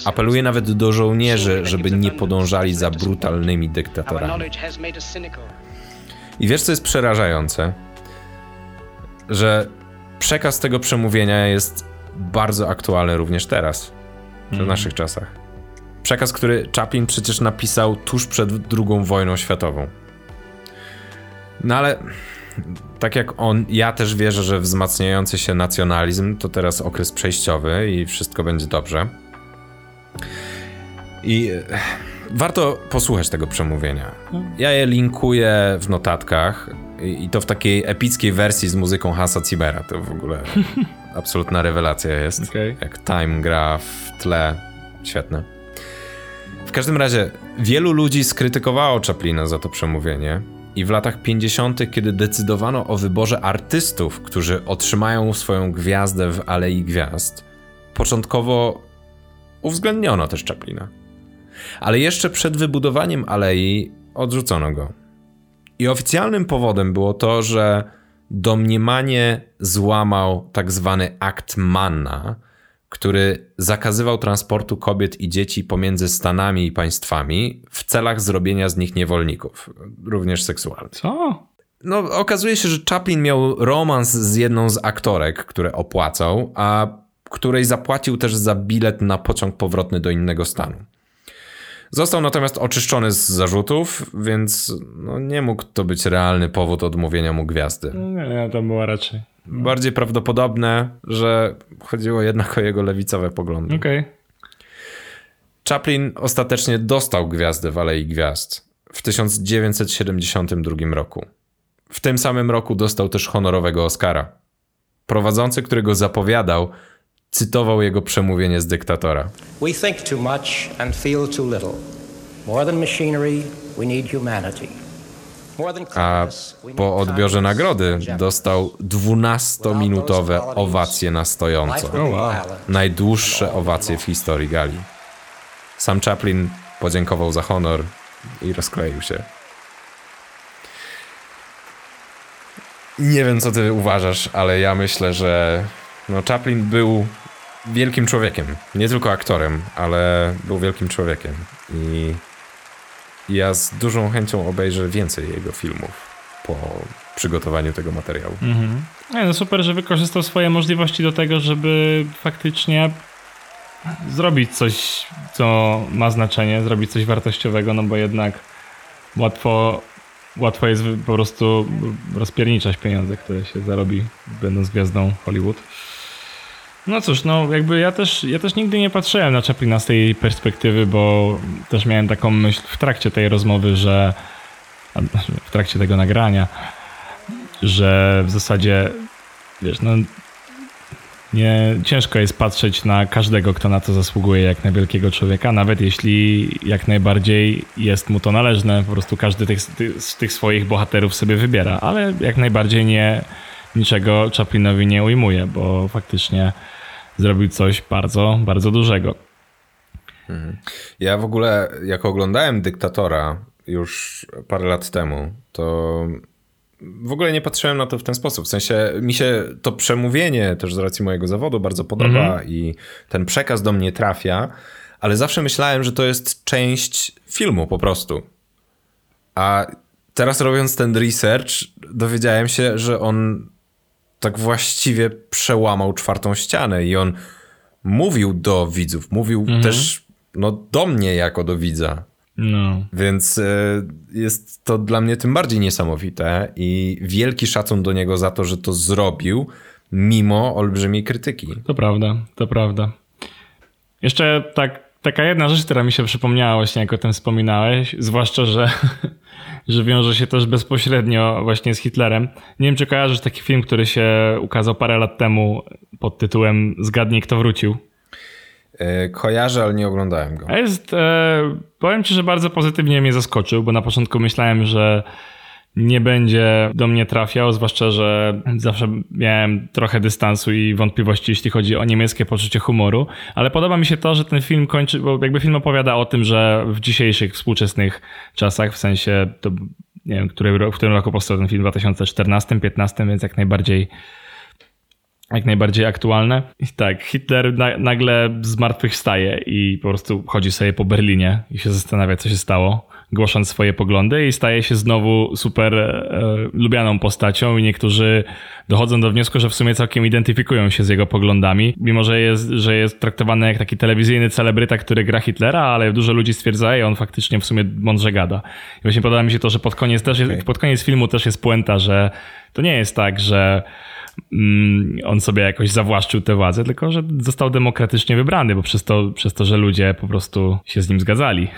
Apeluje nawet do żołnierzy, żeby nie podążali za brutalnymi dyktatorami. I wiesz, co jest przerażające? Że przekaz tego przemówienia jest bardzo aktualny również teraz, w mm. naszych czasach. Przekaz, który Chaplin przecież napisał tuż przed II wojną światową. No ale tak jak on, ja też wierzę, że wzmacniający się nacjonalizm to teraz okres przejściowy i wszystko będzie dobrze. I e, warto posłuchać tego przemówienia. Ja je linkuję w notatkach i to w takiej epickiej wersji z muzyką Hansa Zimmera. To w ogóle absolutna rewelacja jest. Okay. Jak time gra w tle. Świetne. W każdym razie, wielu ludzi skrytykowało Chaplina za to przemówienie. I w latach 50., kiedy decydowano o wyborze artystów, którzy otrzymają swoją gwiazdę w Alei Gwiazd, początkowo uwzględniono też Chaplina. Ale jeszcze przed wybudowaniem alei odrzucono go. I oficjalnym powodem było to, że domniemanie złamał tak zwany akt Manna, który zakazywał transportu kobiet i dzieci pomiędzy Stanami i państwami w celach zrobienia z nich niewolników, również seksualnych. Co? No, okazuje się, że Chaplin miał romans z jedną z aktorek, które opłacał, a której zapłacił też za bilet na pociąg powrotny do innego stanu. Został natomiast oczyszczony z zarzutów, więc no, nie mógł to być realny powód odmówienia mu gwiazdy. Nie, nie to było raczej. Bardziej prawdopodobne, że chodziło jednak o jego lewicowe poglądy. Okej. Okay. Chaplin ostatecznie dostał gwiazdę w Alei Gwiazd w 1972 roku. W tym samym roku dostał też honorowego Oscara. Prowadzący, który go zapowiadał, cytował jego przemówienie z dyktatora. We think too much and feel too little. More than machinery, we need humanity. A po odbiorze nagrody dostał 12-minutowe owacje na stojąco. Najdłuższe owacje w historii gali. Sam Chaplin podziękował za honor i rozkleił się. Nie wiem, co ty uważasz, ale ja myślę, że no Chaplin był wielkim człowiekiem. Nie tylko aktorem, ale był wielkim człowiekiem. I ja z dużą chęcią obejrzę więcej jego filmów po przygotowaniu tego materiału. Mhm. no super, że wykorzystał swoje możliwości do tego, żeby faktycznie zrobić coś, co ma znaczenie, zrobić coś wartościowego, no bo jednak łatwo, łatwo jest po prostu rozpierniczać pieniądze, które się zarobi będąc gwiazdą Hollywood. No cóż, no jakby ja też, ja też nigdy nie patrzyłem na Chaplina z tej perspektywy, bo też miałem taką myśl w trakcie tej rozmowy, że w trakcie tego nagrania, że w zasadzie wiesz, no nie, ciężko jest patrzeć na każdego, kto na to zasługuje, jak na wielkiego człowieka, nawet jeśli jak najbardziej jest mu to należne, po prostu każdy tych, z tych swoich bohaterów sobie wybiera, ale jak najbardziej nie niczego Chaplinowi nie ujmuje, bo faktycznie zrobił coś bardzo, bardzo dużego. Mhm. Ja w ogóle, jak oglądałem Dyktatora już parę lat temu, to w ogóle nie patrzyłem na to w ten sposób. W sensie mi się to przemówienie też z racji mojego zawodu bardzo podoba mhm. i ten przekaz do mnie trafia, ale zawsze myślałem, że to jest część filmu po prostu. A teraz robiąc ten research, dowiedziałem się, że on tak właściwie przełamał czwartą ścianę i on mówił do widzów, mówił mhm. też no, do mnie jako do widza. No. Więc y, jest to dla mnie tym bardziej niesamowite i wielki szacun do niego za to, że to zrobił mimo olbrzymiej krytyki. To prawda, to prawda. Jeszcze tak, taka jedna rzecz, która mi się przypomniała właśnie, jak o tym wspominałeś, zwłaszcza, że że wiąże się też bezpośrednio właśnie z Hitlerem. Nie wiem, czy kojarzysz taki film, który się ukazał parę lat temu pod tytułem Zgadnij, kto wrócił. E, kojarzę, ale nie oglądałem go. Jest, e, powiem ci, że bardzo pozytywnie mnie zaskoczył, bo na początku myślałem, że nie będzie do mnie trafiał, zwłaszcza, że zawsze miałem trochę dystansu i wątpliwości, jeśli chodzi o niemieckie poczucie humoru, ale podoba mi się to, że ten film kończy, bo jakby film opowiada o tym, że w dzisiejszych, współczesnych czasach, w sensie to nie wiem, który, w którym roku powstał ten film, w 2014, 15, więc jak najbardziej jak najbardziej aktualne. I tak, Hitler na, nagle zmartwychwstaje i po prostu chodzi sobie po Berlinie i się zastanawia, co się stało, głosząc swoje poglądy i staje się znowu super e, lubianą postacią i niektórzy dochodzą do wniosku, że w sumie całkiem identyfikują się z jego poglądami, mimo że jest, że jest traktowany jak taki telewizyjny celebryta, który gra Hitlera, ale dużo ludzi stwierdza, że on faktycznie w sumie mądrze gada. I właśnie podoba mi się to, że pod koniec, też jest, pod koniec filmu też jest puenta, że to nie jest tak, że on sobie jakoś zawłaszczył tę władzę, tylko że został demokratycznie wybrany, bo przez to, przez to że ludzie po prostu się z nim zgadzali.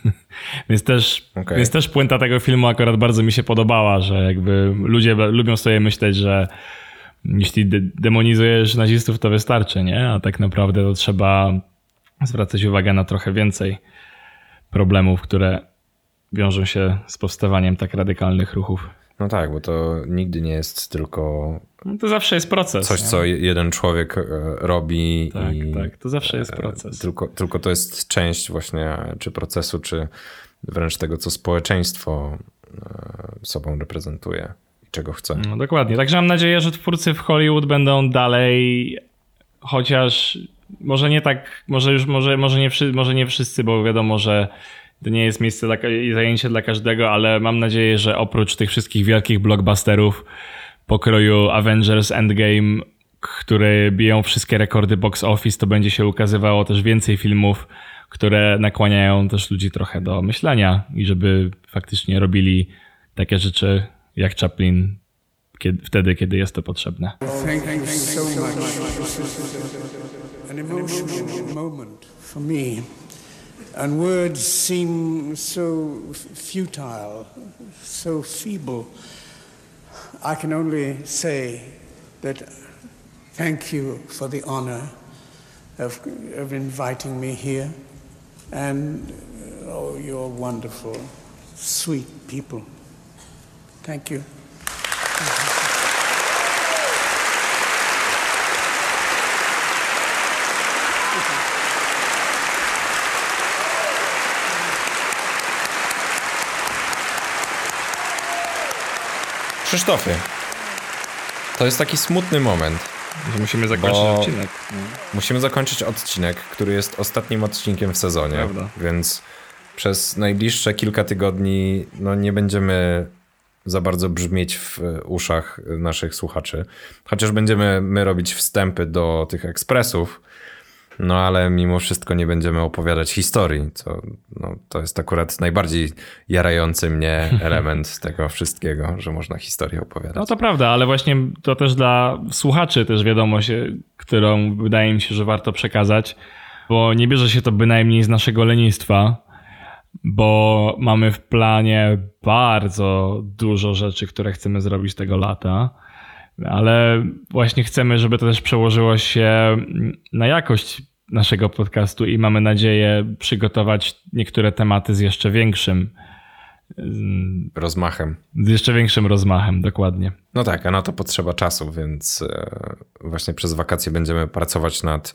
więc, też, okay. więc też puenta tego filmu akurat bardzo mi się podobała, że jakby ludzie lubią sobie myśleć, że jeśli de demonizujesz nazistów, to wystarczy, nie? A tak naprawdę to trzeba zwracać uwagę na trochę więcej problemów, które wiążą się z powstawaniem tak radykalnych ruchów. No tak, bo to nigdy nie jest tylko. No to zawsze jest proces. Coś, nie? co jeden człowiek e, robi. Tak, i tak, to zawsze jest e, proces. Tylko, tylko to jest część właśnie czy procesu, czy wręcz tego, co społeczeństwo e, sobą reprezentuje i czego chce. No dokładnie. Także mam nadzieję, że twórcy w Hollywood będą dalej, chociaż może nie tak, może już, może, może, nie, może nie wszyscy, bo wiadomo, że to nie jest miejsce i zajęcie dla każdego, ale mam nadzieję, że oprócz tych wszystkich wielkich blockbusterów pokroju Avengers Endgame, które biją wszystkie rekordy box office, to będzie się ukazywało też więcej filmów, które nakłaniają też ludzi trochę do myślenia i żeby faktycznie robili takie rzeczy jak Chaplin kiedy, wtedy, kiedy jest to potrzebne. Thank And words seem so futile, so feeble. I can only say that thank you for the honor of, of inviting me here. And oh, you're wonderful, sweet people. Thank you. Krzysztofie, to jest taki smutny moment. Musimy zakończyć odcinek. No. Musimy zakończyć odcinek, który jest ostatnim odcinkiem w sezonie. Prawda. Więc przez najbliższe kilka tygodni no, nie będziemy za bardzo brzmieć w uszach naszych słuchaczy. Chociaż będziemy my robić wstępy do tych ekspresów, no ale mimo wszystko nie będziemy opowiadać historii, co no, to jest akurat najbardziej jarający mnie element tego wszystkiego, że można historię opowiadać. No to prawda, ale właśnie to też dla słuchaczy też wiadomość, którą wydaje mi się, że warto przekazać, bo nie bierze się to bynajmniej z naszego lenistwa, bo mamy w planie bardzo dużo rzeczy, które chcemy zrobić tego lata ale właśnie chcemy, żeby to też przełożyło się na jakość naszego podcastu i mamy nadzieję przygotować niektóre tematy z jeszcze większym rozmachem. Z jeszcze większym rozmachem, dokładnie. No tak, a na to potrzeba czasu, więc e, właśnie przez wakacje będziemy pracować nad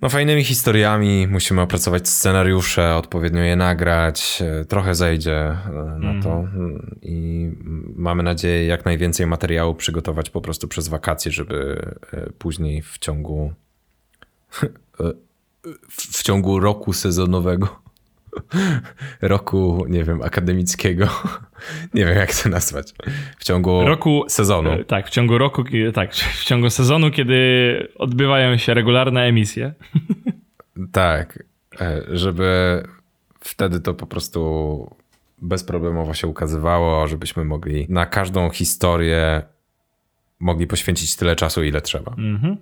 no, fajnymi historiami. Musimy opracować scenariusze, odpowiednio je nagrać. E, trochę zejdzie e, na to mm. i mamy nadzieję jak najwięcej materiału przygotować po prostu przez wakacje, żeby później w ciągu w ciągu roku sezonowego, roku, nie wiem, akademickiego, nie wiem jak to nazwać, w ciągu roku sezonu. E, tak, w ciągu roku, tak, w ciągu sezonu, kiedy odbywają się regularne emisje. Tak, e, żeby wtedy to po prostu bezproblemowo się ukazywało, żebyśmy mogli na każdą historię mogli poświęcić tyle czasu, ile trzeba. Mhm.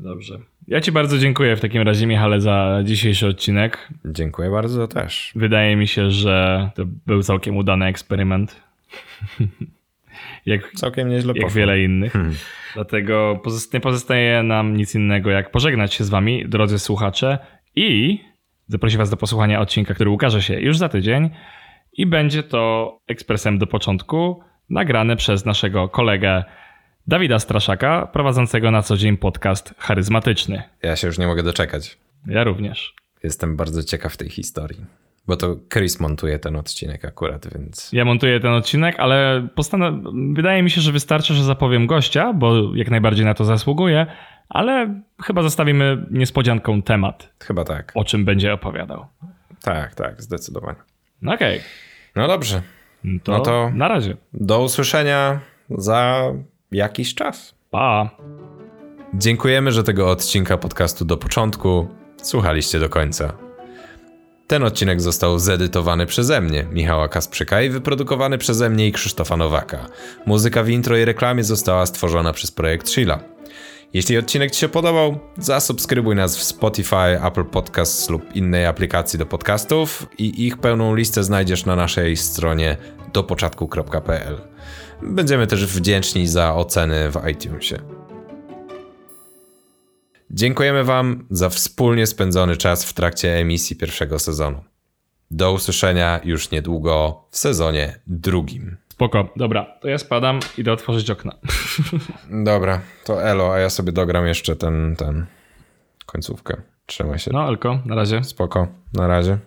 Dobrze. Ja Ci bardzo dziękuję w takim razie, Michale, za dzisiejszy odcinek. Dziękuję bardzo też. Wydaje mi się, że to był całkiem udany eksperyment. jak, całkiem nieźle Jak poszło. wiele innych. Hmm. Dlatego nie pozostaje nam nic innego, jak pożegnać się z Wami, drodzy słuchacze, i zaprosić Was do posłuchania odcinka, który ukaże się już za tydzień i będzie to ekspresem do początku nagrane przez naszego kolegę Dawida Straszaka, prowadzącego na co dzień podcast charyzmatyczny. Ja się już nie mogę doczekać. Ja również. Jestem bardzo ciekaw tej historii. Bo to Chris montuje ten odcinek akurat, więc. Ja montuję ten odcinek, ale postan- wydaje mi się, że wystarczy, że zapowiem gościa, bo jak najbardziej na to zasługuje, ale chyba zostawimy niespodzianką temat, Chyba tak. o czym będzie opowiadał. Tak, tak, zdecydowanie. No Okej, No dobrze. to, No to- na razie. Do usłyszenia za jakiś czas. Pa! Dziękujemy, że tego odcinka podcastu do początku słuchaliście do końca. Ten odcinek został zedytowany przeze mnie, Michała Kasprzyka i wyprodukowany przeze mnie i Krzysztofa Nowaka. Muzyka w intro i reklamie została stworzona przez projekt Sheila. Jeśli odcinek Ci się podobał, zasubskrybuj nas w Spotify, Apple Podcasts lub innej aplikacji do podcastów i ich pełną listę znajdziesz na naszej stronie dopoczatku.pl. Będziemy też wdzięczni za oceny w iTunesie. Dziękujemy Wam za wspólnie spędzony czas w trakcie emisji pierwszego sezonu. Do usłyszenia już niedługo w sezonie drugim. Spoko, dobra, to ja spadam, idę otworzyć okna. Dobra, to elo, a ja sobie dogram jeszcze ten, ten końcówkę. Trzymaj się. No, Elko, na razie. Spoko, na razie.